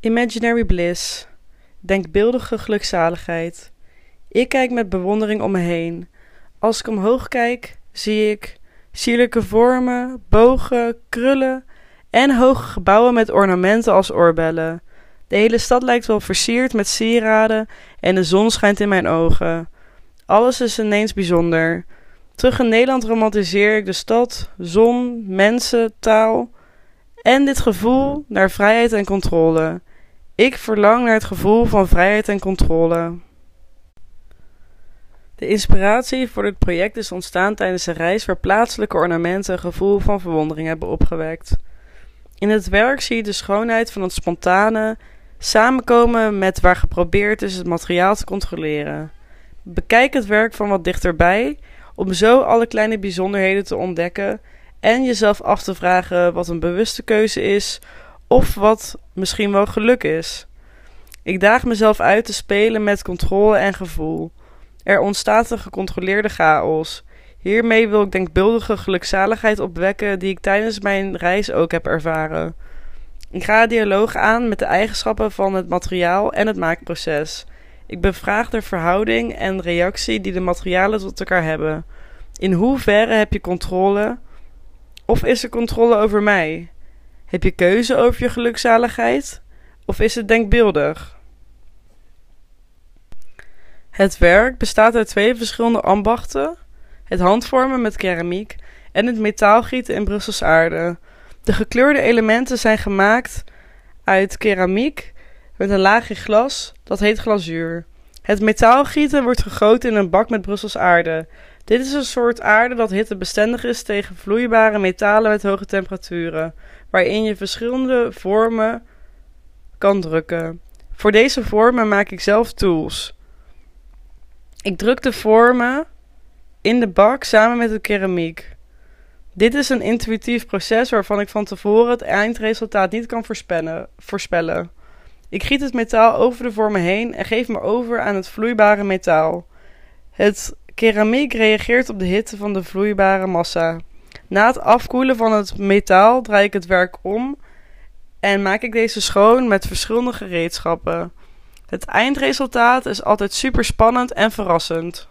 Imaginary bliss, denkbeeldige gelukzaligheid. Ik kijk met bewondering om me heen. Als ik omhoog kijk, zie ik sierlijke vormen, bogen, krullen en hoge gebouwen met ornamenten als oorbellen. De hele stad lijkt wel versierd met sieraden en de zon schijnt in mijn ogen. Alles is ineens bijzonder. Terug in Nederland romantiseer ik de stad, zon, mensen, taal en dit gevoel naar vrijheid en controle. Ik verlang naar het gevoel van vrijheid en controle. De inspiratie voor dit project is ontstaan tijdens een reis waar plaatselijke ornamenten een gevoel van verwondering hebben opgewekt. In het werk zie je de schoonheid van het spontane samenkomen met waar geprobeerd is het materiaal te controleren. Bekijk het werk van wat dichterbij om zo alle kleine bijzonderheden te ontdekken en jezelf af te vragen wat een bewuste keuze is of wat misschien wel geluk is. Ik daag mezelf uit te spelen met controle en gevoel. Er ontstaat een gecontroleerde chaos. Hiermee wil ik denkbeeldige gelukzaligheid opwekken die ik tijdens mijn reis ook heb ervaren. Ik ga dialoog aan met de eigenschappen van het materiaal en het maakproces. Ik bevraag de verhouding en reactie die de materialen tot elkaar hebben. In hoeverre heb je controle? Of is er controle over mij? Heb je keuze over je gelukzaligheid? Of is het denkbeeldig? Het werk bestaat uit twee verschillende ambachten: het handvormen met keramiek en het metaalgieten in Brussels aarde. De gekleurde elementen zijn gemaakt uit keramiek met een laagje glas, dat heet glazuur. Het metaalgieten wordt gegoten in een bak met Brussels aarde. Dit is een soort aarde dat hittebestendig is tegen vloeibare metalen met hoge temperaturen, waarin je verschillende vormen kan drukken. Voor deze vormen maak ik zelf tools. Ik druk de vormen in de bak samen met de keramiek. Dit is een intuïtief proces waarvan ik van tevoren het eindresultaat niet kan voorspellen. Ik giet het metaal over de vormen heen en geef me over aan het vloeibare metaal. Het keramiek reageert op de hitte van de vloeibare massa. Na het afkoelen van het metaal draai ik het werk om en maak ik deze schoon met verschillende gereedschappen. Het eindresultaat is altijd super spannend en verrassend.